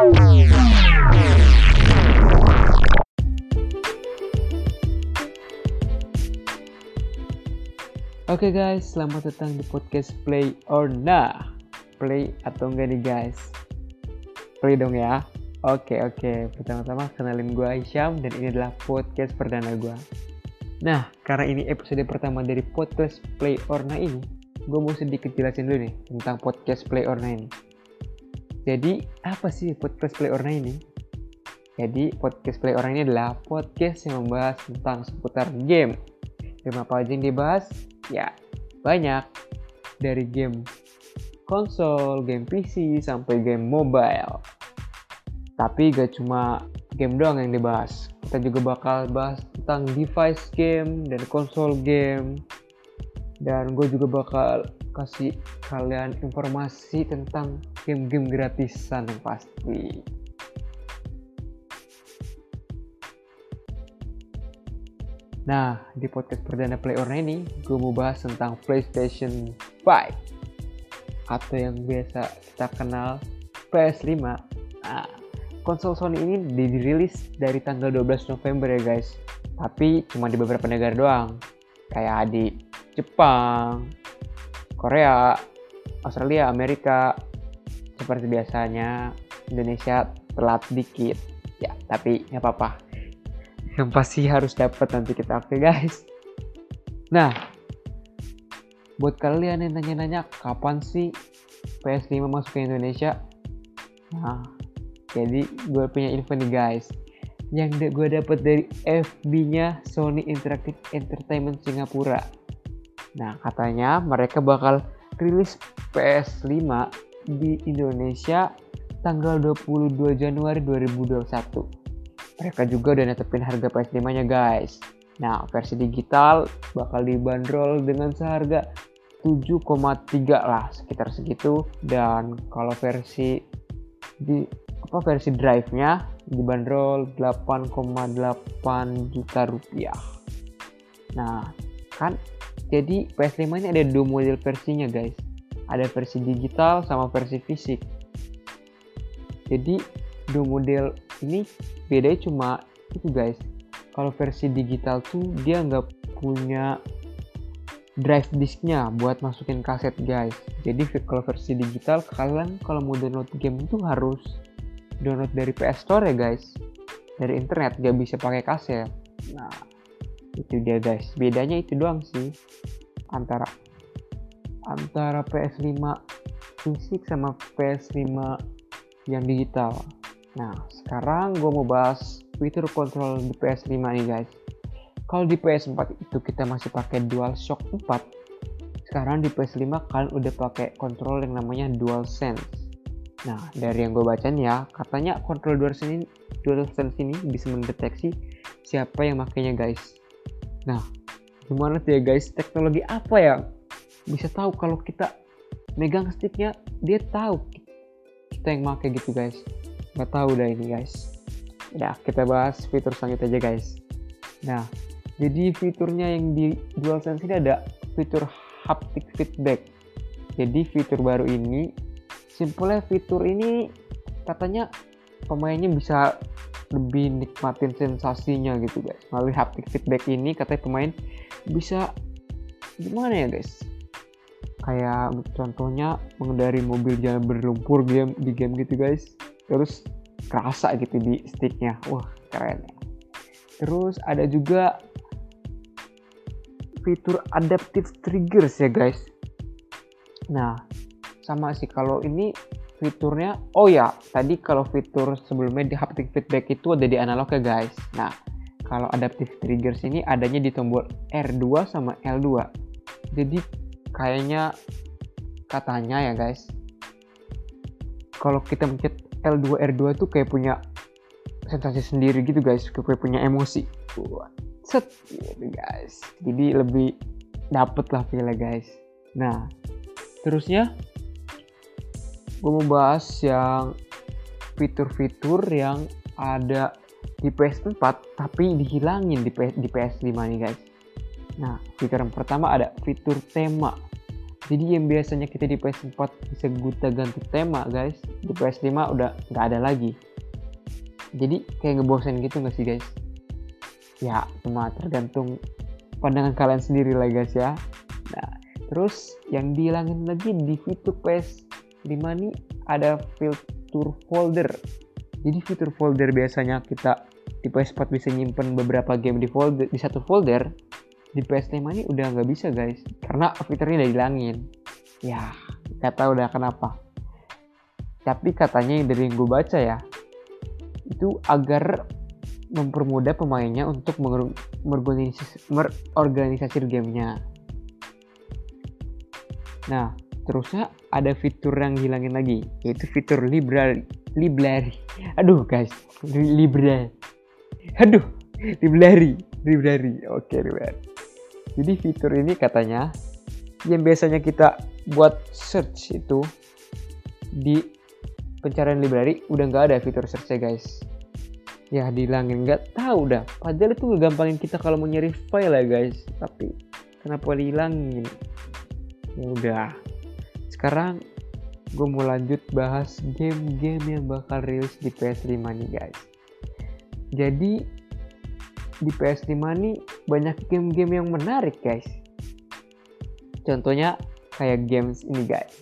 Oke okay guys, selamat datang di podcast Play or Nah. Play atau enggak nih guys? Play dong ya. Oke okay, oke, okay. pertama-tama kenalin gue Isyam dan ini adalah podcast perdana gue. Nah, karena ini episode pertama dari podcast Play or Nah ini, gue mau sedikit jelasin dulu nih tentang podcast Play or Nah ini. Jadi, apa sih podcast Play or Nah ini? Jadi, podcast Play or Nah ini adalah podcast yang membahas tentang seputar game. Game apa aja yang dibahas? Ya, banyak. Dari game konsol, game PC, sampai game mobile. Tapi gak cuma game doang yang dibahas. Kita juga bakal bahas tentang device game dan konsol game. Dan gue juga bakal kasih kalian informasi tentang game-game gratisan yang pasti. Nah, di podcast perdana Play Orna ini, gue mau bahas tentang PlayStation 5 atau yang biasa kita kenal PS5. Nah, konsol Sony ini dirilis dari tanggal 12 November ya guys. Tapi cuma di beberapa negara doang. Kayak di Jepang, Korea, Australia, Amerika. Seperti biasanya, Indonesia telat dikit. Ya, tapi nggak apa-apa yang pasti harus dapat nanti kita oke guys nah buat kalian yang nanya-nanya kapan sih PS5 masuk ke Indonesia nah jadi gue punya info nih guys yang gue dapat dari FB nya Sony Interactive Entertainment Singapura nah katanya mereka bakal rilis PS5 di Indonesia tanggal 22 Januari 2021 mereka juga udah netepin harga PS5-nya guys. Nah, versi digital bakal dibanderol dengan seharga 7,3 lah, sekitar segitu. Dan kalau versi di apa versi drive-nya dibanderol 8,8 juta rupiah. Nah, kan jadi PS5 ini ada dua model versinya guys. Ada versi digital sama versi fisik. Jadi dua model ini bedanya cuma itu guys kalau versi digital tuh dia nggak punya drive disknya buat masukin kaset guys jadi kalau versi digital kalian kalau mau download game itu harus download dari PS Store ya guys dari internet gak bisa pakai kaset nah itu dia guys bedanya itu doang sih antara antara PS5 fisik sama PS5 yang digital Nah, sekarang gue mau bahas fitur kontrol di PS5 nih guys. Kalau di PS4 itu kita masih pakai DualShock 4. Sekarang di PS5 kalian udah pakai kontrol yang namanya DualSense. Nah, dari yang gue baca nih ya, katanya kontrol DualSense ini, DualSense ini bisa mendeteksi siapa yang makainya guys. Nah, gimana tuh ya guys? Teknologi apa ya bisa tahu kalau kita megang sticknya dia tahu kita yang make gitu guys? Nggak tahu dah ini guys. Ya kita bahas fitur selanjutnya aja guys. Nah jadi fiturnya yang di DualSense ini ada fitur haptic feedback. Jadi fitur baru ini simpelnya fitur ini katanya pemainnya bisa lebih nikmatin sensasinya gitu guys. Melalui haptic feedback ini katanya pemain bisa gimana ya guys? Kayak contohnya mengendari mobil jalan berlumpur game di game gitu guys. Terus kerasa gitu di sticknya. Wah keren terus ada juga fitur adaptive triggers ya guys. Nah sama sih. Kalau ini fiturnya oh ya tadi kalau fitur sebelumnya di haptic feedback itu ada di analog ya guys. Nah kalau adaptive triggers ini adanya di tombol R2 sama L2 jadi kayaknya katanya ya guys kalau kita mencet L2 R2 tuh kayak punya sensasi sendiri gitu guys. Kayak punya emosi. Set gitu guys. Jadi lebih dapet lah feelnya guys. Nah terusnya gue mau bahas yang fitur-fitur yang ada di PS4 tapi dihilangin di, PS, di PS5 nih guys. Nah fitur yang pertama ada fitur tema. Jadi yang biasanya kita di PS4 bisa guta ganti tema guys di PS5 udah nggak ada lagi. Jadi kayak ngebosen gitu nggak sih guys? Ya cuma tergantung pandangan kalian sendiri lah guys ya. Nah terus yang dihilangin lagi di fitur PS5 nih ada fitur folder. Jadi fitur folder biasanya kita di PS4 bisa nyimpen beberapa game di folder di satu folder di PS5 ini udah nggak bisa guys. Karena fiturnya udah hilangin ya nggak tahu udah kenapa. Tapi katanya dari yang gue baca ya itu agar mempermudah pemainnya untuk merorganisasi gamenya. Nah terusnya ada fitur yang hilangin lagi yaitu fitur library library aduh guys library aduh library library oke okay, jadi fitur ini katanya yang biasanya kita buat search itu di pencarian library udah nggak ada fitur search guys. Ya dihilangin nggak tahu dah. Padahal itu ngegampangin kita kalau mau nyari file ya guys. Tapi kenapa dihilangin? Ya udah. Sekarang gue mau lanjut bahas game-game yang bakal rilis di PS5 nih guys. Jadi di PS5 nih banyak game-game yang menarik guys. Contohnya kayak games ini guys.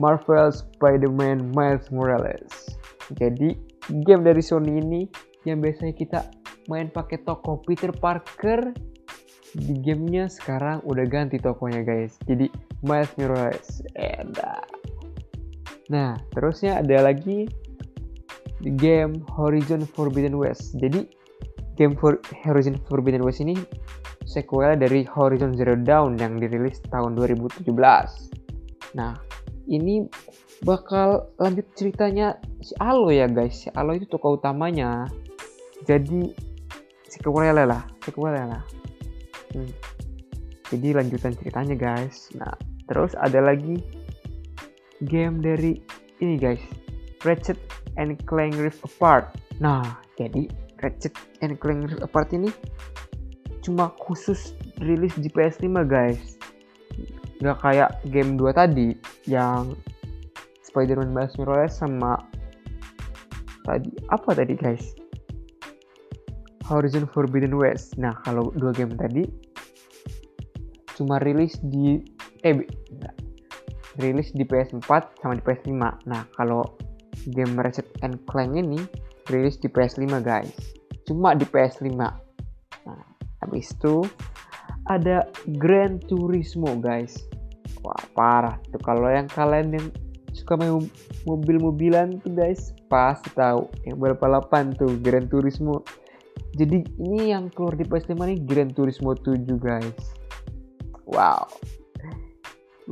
Marvel Spider-Man Miles Morales. Jadi game dari Sony ini yang biasanya kita main pakai toko Peter Parker di gamenya sekarang udah ganti tokonya guys. Jadi Miles Morales. Eda. Nah, terusnya ada lagi game Horizon Forbidden West. Jadi game for Horizon Forbidden West ini sequel dari Horizon Zero Dawn yang dirilis tahun 2017. Nah, ini bakal lanjut ceritanya si Alo ya guys. Si Alo itu tokoh utamanya. Jadi sequel lah, sequel lah. Hmm. Jadi lanjutan ceritanya guys. Nah, terus ada lagi game dari ini guys. Ratchet and Clank Rift Apart. Nah, jadi Ratchet and Clank Rift Apart ini cuma khusus rilis di PS5 guys nggak kayak game 2 tadi yang Spider-Man Miles Morales sama tadi apa tadi guys Horizon Forbidden West. Nah kalau dua game tadi cuma rilis di eh enggak, rilis di PS4 sama di PS5 nah kalau game Ratchet and Clank ini rilis di PS5 guys. Cuma di PS5 nah habis itu ada Gran Turismo guys. Wah parah tuh. Kalau yang kalian yang suka main mobil-mobilan tuh guys pasti tahu. Yang balapan tuh Gran Turismo jadi ini yang keluar di PS5 nih Gran Turismo 7 guys. Wow.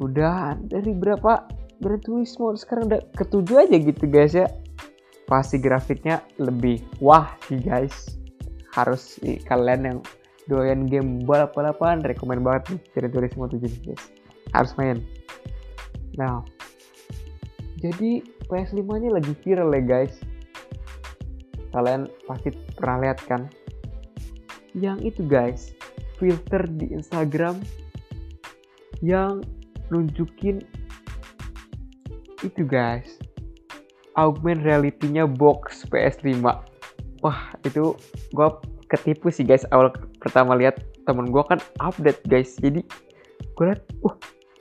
Udah dari berapa Gran Turismo? Sekarang udah ketujuh aja gitu guys ya. Pasti grafiknya lebih wah sih guys. Harus sih, kalian yang doyan game balap-balapan rekomend banget nih dari Turismo 7 guys. Harus main. Nah jadi PS5 nya lagi viral ya guys. Kalian pasti pernah lihat kan yang itu guys filter di Instagram yang nunjukin itu guys. Augment reality-nya box PS5 wah itu gue ketipu sih guys. Awal pertama lihat temen gue kan update guys. Jadi gue liat wah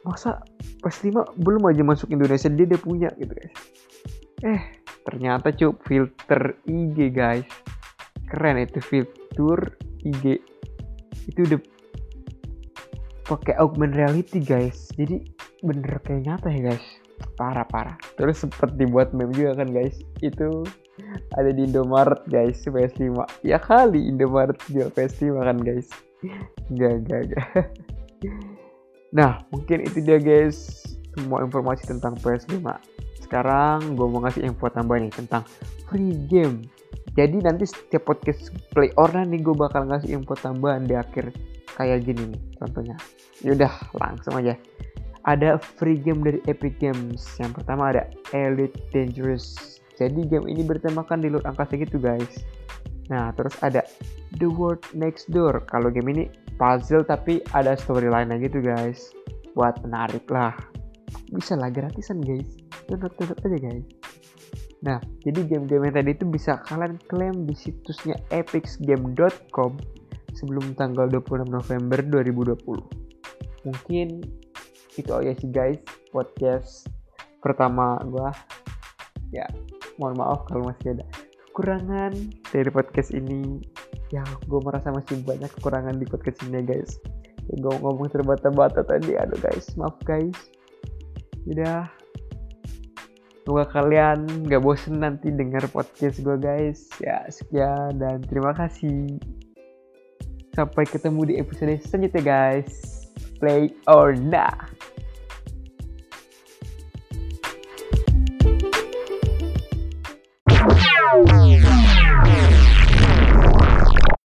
masa PS5 belum aja masuk Indonesia? Dia udah punya gitu guys. Eh ternyata cuy filter IG guys. Keren itu fitur IG itu udah pakai augment reality guys. Jadi bener kayak nyata ya guys. Parah parah. Terus sempet dibuat meme juga kan guys. Itu ada di Indomaret guys PS5 ya kali Indomaret jual PS5 kan guys. Gak gak gak. Nah mungkin itu dia guys. Semua informasi tentang PS5 sekarang gue mau ngasih info tambahan nih tentang free game jadi nanti setiap podcast play order nih gue bakal ngasih info tambahan di akhir kayak gini nih contohnya yaudah langsung aja ada free game dari Epic Games. Yang pertama ada Elite Dangerous. Jadi game ini bertemakan di luar angkasa gitu guys. Nah terus ada The World Next Door. Kalau game ini puzzle tapi ada storyline gitu guys. buat menarik lah bisa lah gratisan guys download download aja guys nah jadi game-game yang tadi itu bisa kalian klaim di situsnya epicsgame.com sebelum tanggal 26 November 2020 mungkin itu aja sih guys podcast pertama gua. Ya mohon maaf kalau masih ada kekurangan dari podcast ini. Ya gue merasa masih banyak kekurangan di podcast ini guys. Ya, gue ngomong terbata-bata tadi. Aduh guys maaf guys. Udah semoga kalian gak bosen nanti dengar podcast gue guys. Ya sekian dan terima kasih. Sampai ketemu di episode selanjutnya guys. Play or not